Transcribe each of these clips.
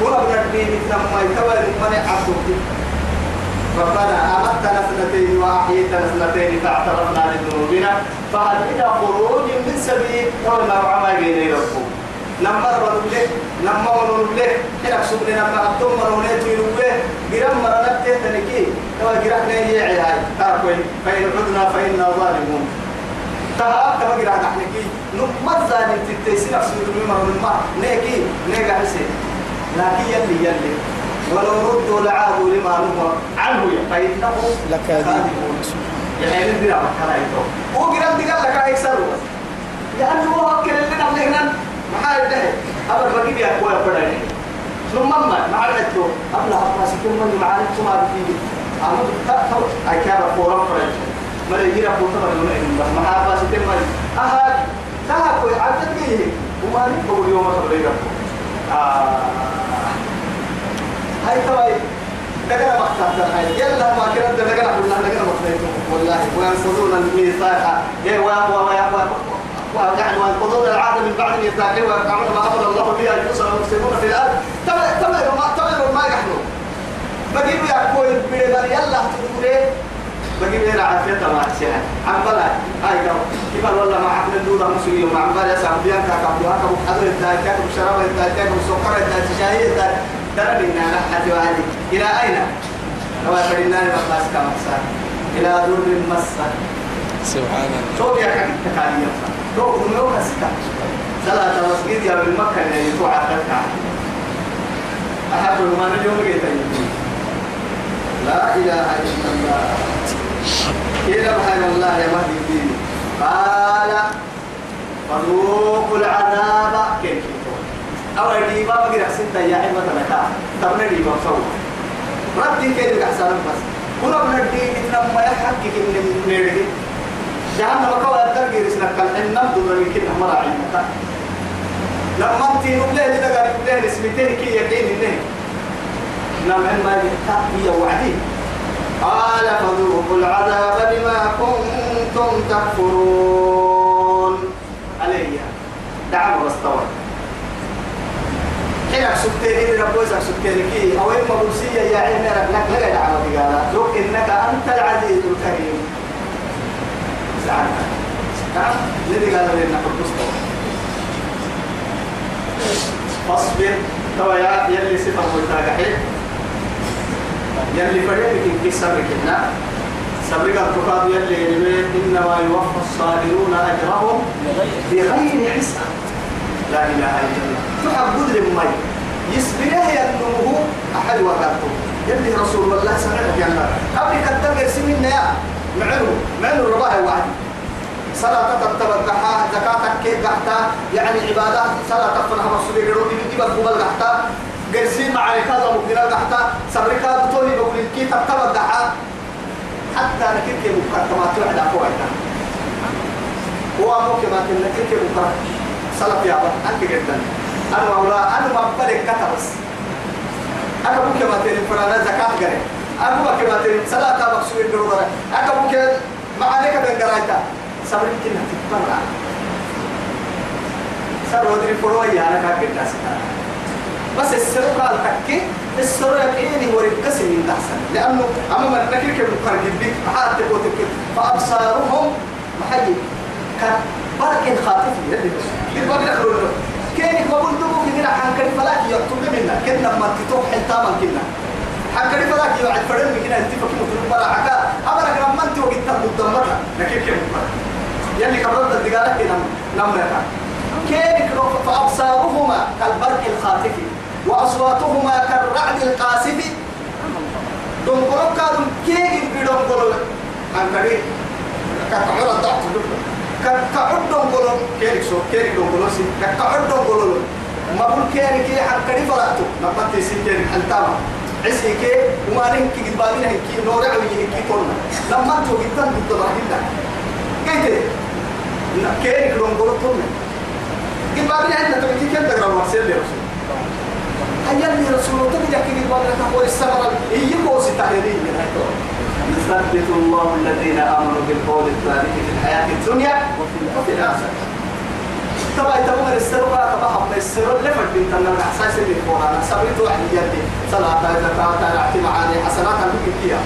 كنا بنردين لما يتوى من عبدك ربنا أمتنا سنتين وأحييتنا سنتين فاعترفنا لذنوبنا. فهل إلى خروج من سبيل قلنا وعما بين ربكم لما ربنا لما ونبله كنا سبنا لما أبتم مرونيت ينوه قرم مرنت تنكي. لو قرأنا يعي هاي تاكوين فإن عدنا فإنا ظالمون. تها تما قرأ نحنكي نمت ظالم تتيسي نفسه يدوي مرون ما نيكي نيكي حسين لكن يلي يلي. ولو ردوا لعادوا لما نهوا عنه فإنهم لكاذبون. يعني ندري على كلايتو هو قرأ قال لك أكثر لأنه هو أكل لنا لهنا محل ده. أبر بقي يا أخويا بدأني ثم ما مع الحتو أبلا أبلا سكون من معاني ثم أبتدي أنا تأتو أكاد فورا فرج ما يجي ربو تبر يوم إنما ما أبلا سكون من أهل تها كوي عدد به وما نقول يوم تبر يربو هاي توي دقنا مقطع هاي يلا ما كنا دقنا كلنا دقنا مقطع والله وينقضون الميثاق وا وا وا يعني وينقضون العهد من بعد ميثاقه ويقطعون ما أمر الله به ان يوصل ويفسدون في الأرض تبع تبع ما تبع ما يحلو بجيب يا كوي بدل يلا تقولي بجيب هنا عافية ما تسيها عم بلا هاي كم كيف والله ما عقل الدودة مسؤولية ما عم بلا سعوديان كاكابوها كابو حضر الداي كابو شراب الداي كابو ترى لنا نحن وهذه إلى أين؟ هو فرنا المقاس كما صار. إلى در مسة سبحان الله. تو يا كان تكاليف تو نو كسكا صلاة المسجد يا من مكة اللي تو عقلك أحب ما نجوم جيت لا إله إلا الله. إلى سبحان الله يا مهدي الدين قال فذوقوا العذاب. كيف أو ديبا بقي أحسن يا عمة لك تبنى ديبا سوى ربي كيف أحسن بس. كنا بندي إنما يحقق إن نرده جهنم كوا ترجع رسنا كل إن نبض من كنا مرا عينك لما أنت نبله لذا قال نبله اسمتين كي يقين إنه. نعم ما هي وعدي قال فذوقوا العذاب بما كنتم تكفرون. عليها. دعم واستوى سبتين إذا ربوزك سبتين كي. أو إما بوسية يا عين لك لك لك دعم بقالا لو إنك أنت العزيز الكريم. سعادة نعم؟ الذي قال لنا قدس فاصبر. توا يا يلي صفر متاجحين يلي فريقك في صبرك هنا. صبرك التقاد يلي يلي إنما يوفى الصابرون أجرهم بغير حساب. لا إله إلا الله. تحب قدر مي يسبره ينمه أحد وقته يلي رسول الله سمعك يا الله. قبل كتب سنين يا. معلو معلو الرباه واحد. صلاة تتبقى زكاة كيف قحتا يعني عبادات صلاة تفنها مصري قرودي بيجيب القبل قحتا قرسين مع ركاظة مقدرة قحتا سبركا بطولي بقول كي تتبقى حتى نكيك مقدمات وعدا فوعدا هو أبوك ما تنكيك مقدمات صلاة يا أبا أنت جدا أنا مولا أنا ما بلك كتبس. أنا أبوك ما تنكيك فرانا زكاة قري أبوك ما تنكيك صلاة مقصود قرودة أنا أبوك ما عليك بن قرايتا صبر كنا تتبرع. سر ودري فروي أنا كاكيد ناسك بس السر قال تكي السر يقيني ورقسي من تحسن. لأنه أما من نكير كم نقرق بك حتى قوتك فأبصارهم محيي. كبرك خاطف يدي بس. يبقى يدخلوا كيف بقول دبوك كده حنكري فلاك يكتب منا كنا ما تتوح حتاما كنا. حنكري فلاك يوعد فرن كنا انتفاك مطلوب برا. عكا أمرك لما إنت وقت تبدو نكير كم نقرق يلي كبرت الدقالة نم نمرها كيف فأبصارهما كالبرق الخاطف وأصواتهما كالرعد القاسف. دنقلوا كادم كيف بدنقلوا أنكري كتعور الضغط كتعور دنقلوا كيف سو كيف دنقلوا سي كتعور دنقلوا ما بقول كيف كي حنكري فلاتو نبت سي كيف حنتاما عسي كي وما نحكي قد بالنا هكي نورع ويهكي كلنا لما انتو جدا ضد الرحيم كيف كيرك لون قلتهم قل بابنا عندنا تبكي كم تقرأ مرسل لي رسول هيا لي رسول تبكي كي قل بابنا تقول السمر هي قوسي تحريرين يثبت الله الذين آمنوا بالقول الثابت في الحياة الدنيا وفي الآخرة. تبا يتمر السرقة تبا حب السرقة لفت بنت أن الأحساس اللي فورانا سبريت واحد يلي صلاة زكاة نعتي معاني حسنات أنك فيها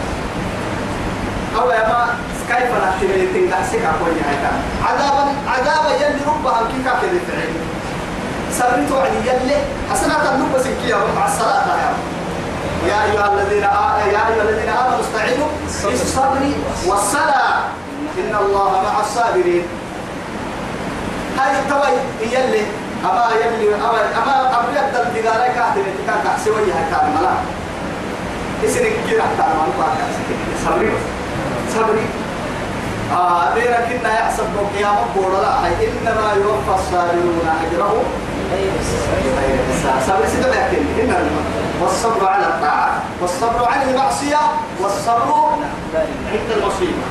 أو يا ما كيف نحتمل تنقحسك أقول هيك عذابا عذابا يلي ربها كيف كده فعل سبريت واحد يلي حسنات أنك بس كيها مع الصلاة يا يا أيها الذين آ... يا أيها الذين آمنوا استعينوا بالصبر والصلاة. إن الله مع الصابرين. هاي توي يلي أما يلي أما أما قبل يبدأ الدجارة كاتب كان كحسوي هاي كان ملا. إسرع كيرا كان ما نقول صبري. صبري. آه ديرا كنا يحسب قيامة بورلا إنما يوفى الصابرون أجرهم صبر سيدنا لكن إن والصبر على الطاعة. والصبر عن المعصية والصبر عند المصيبة.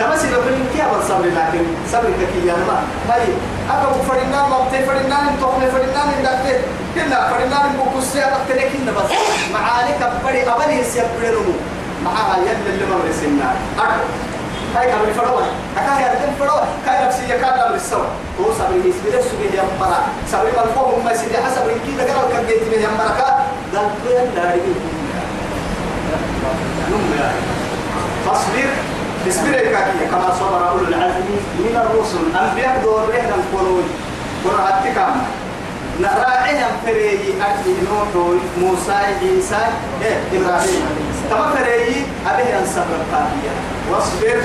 تمسي لو كنت كيا بالصبر لكن صبر كي ما هاي أبغى فرنا ما بتي فرنا نتوه فرنا ندك كنا فرنا نبوكسي أبغى كنا بس. معاني كبري أبغى يسيبري معها يد اللي ما رسمنا أكبر هاي قبل فروه. أكاه يردن فروه. كاي نفسي يكاد أمر السوا هو صبر يسبيل السبيل يمبرا. صبر ملفوه ما سيدي حسب إن كده قالوا كم جيت من يمبرا. كا قال بيان داري. فاصبر اصبر كاكية كما صبر أولو العزم من الرسل. أنبياء دور رهنا القرون. قرأت كام نراعيهم فريي أكل نوح موسى عيسى إبراهيم. كما فريي أبيه أن صبر القافية واصبر.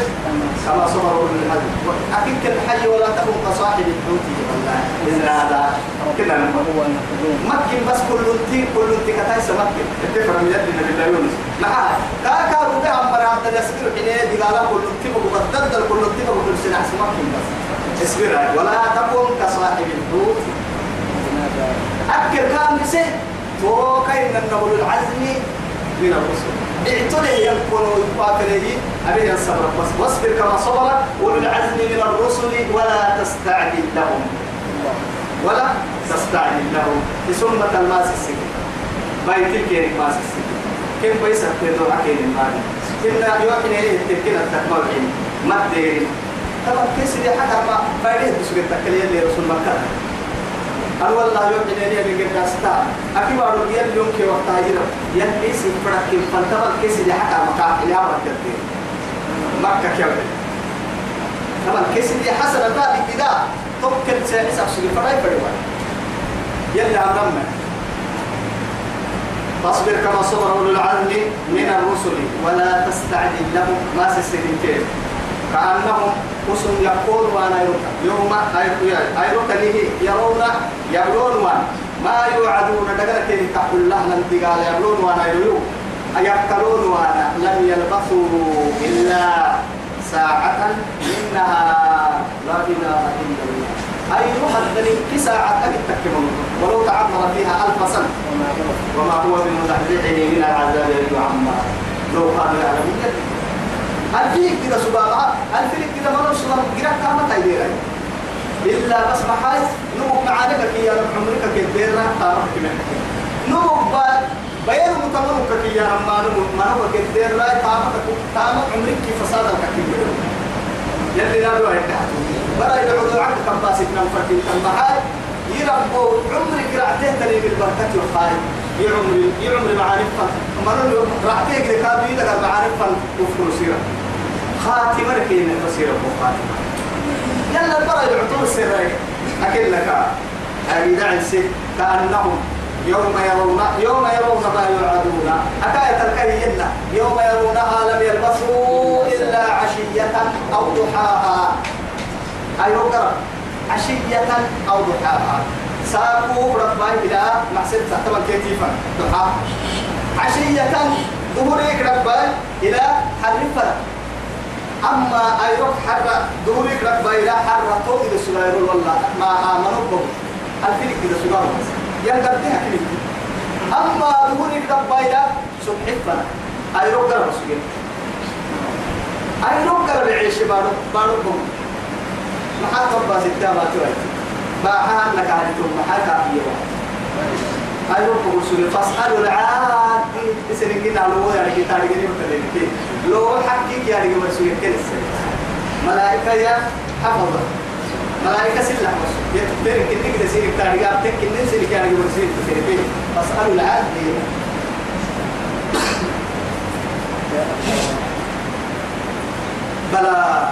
كما صبر أولو العزم أكيد كالحي ولا تكن كصاحب الحوت والله. إن هذا كنا مكن بس كل انتي كل انتي كتاي سمكن التفر من يد النبي الله يونس. معاه كاكا ربع عمر عبد الاسبر حين دقالا كل انتي بقدر كل انتي بقدر سنع سمكن بس. اصبر. ولا تكن كصاحب الحوت. أكل كان بسه تو كاين النبل العزم من الرسل اعتله يكون يقاتله أبي الصبر بس واصبر كما صبر. أولو العزم من الرسل ولا تستعجل لهم. ولا تستعجل لهم. ثم الماس السكين بايت الكيري ماس السكين كم بيسا تدو عكين المالي إن يوحنا إليه تكين التكمل ما تديرين طبعا كيس دي حتى ما بايديه بسوء التكلية اللي رسول مكة. أنا والله يوم جنيني من قد أستا أكيد أقول يا اليوم كي وقت هاجرة يا كيس فرق كم فانتبه كيس اللي حتى مكان اللي أمر كتير مكة كيف طبعا كيس اللي حسن ذلك إذا توكل سيحس أحسن فراي فريوان يلا أمرنا فاصبر كما صبر أولو العزم من الرسل ولا تستعجل لهم ما سيستجيب كيف كأنهم وسن يقول وأنا يوم ايروك ليه؟ يرون يبلون وان ما يوعدون دغنا كين تقول الله لن تقال. يبلون وأنا يريو أيقتلون وأنا لم يلبثوا إلا ساعة منها لا إله إلا الله. محدد في ساعة أجد تكمل ولو تعمر فيها ألف سنة. وما هو بمزحزحه من العذاب يعمر لو كانوا يعلمون. الفيك كده سبابة الفيك كده مرة سبابة قرأ كامة تايديرا إلا بس محايز نمك معانك كي يا رب عمرك كي ديرنا تامك كي نمك با بيان متمنك كي يا رب ما نمك ما كي ديرنا تامك تامك عمرك كي فسادك كي يلي نادو عندها برا يدعو عنك كم باسك نم فرقين كم بحاي يربو عمرك رعته تلي بالبركة والخير يعمري يعمري معارفا مرة رعتيك لكابي لك معارفا وفكر خاتمة ركين فسيرة وخاتمة يلا البرا يعطوا السر أكل لك. أبي دعسي كأنهم يوم يرون يوم يرون ما يوعدون. أكاية الكريمة يوم يرونها لم يلبثوا إلا عشية أو ضحاها. أي رقرة عشية أو ضحاها. ساقوا ربما إلى محسن تحتمل كيفا ضحاها. عشية ظهورك ربما إلى حرفة. أما أيروك حر ظهورك ربما إلى حر طول إذا سلاير والله ما آمنوا به الفيلك إذا سلاير بس ينقضيها كلمة أما ظهورك ربما إلى سبحفة أيروك ربما سجن أيروك ربما يعيش بارو بارو بهم محل ربما ستة ما ترى ما حال لك عادتهم محل كافية أيروك ربما سجن فاسألوا العاد إسنين كنا لو يعني كتاب جنيه متلقي لو حقك يعني كما سجن كنسة ملائكة يا حفظة. ملائكة سلة. بس يتبين كنك تسير تاريخ أبتك كنن سير كان يقول سير تسير فاسألوا العادل بلا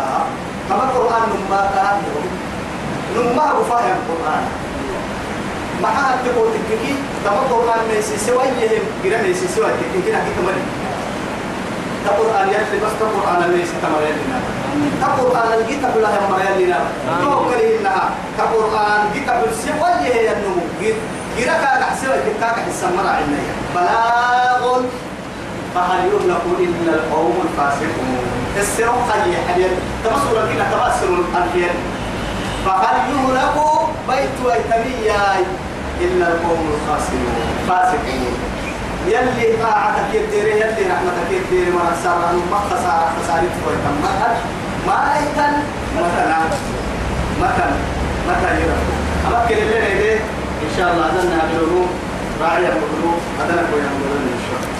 كما القرآن نما كان نما بفهم القرآن؟ ما حد تقول تككي كما القرآن نيسي سوى يهم غير نيسي سوى تككي كنا كمان. القرآن يلي بس القرآن ليس تمرين لنا القرآن الكتاب لا يمرين لنا توكل إنها القرآن كتاب سوى يهم غير كاك حسوى كاك حسمرا عنا بلاغ فهل يهلك إلا القوم الفاسقون؟ السرق خلي حديث تمسوا لكنا تمسوا الأنبياء فهل يهلك بيت ويتمية إلا القوم الخاسرون؟ فاسقين. يلي طاعتك يدير يلي رحمتك يدير ما صار ما خسارة خسارة ويتم مثل ما يتن مثلا مثلا مثلا يرى. أمكن اللي إن شاء الله أذنها بالعلوم راعي القلوب أذنك ويعملون إن شاء الله.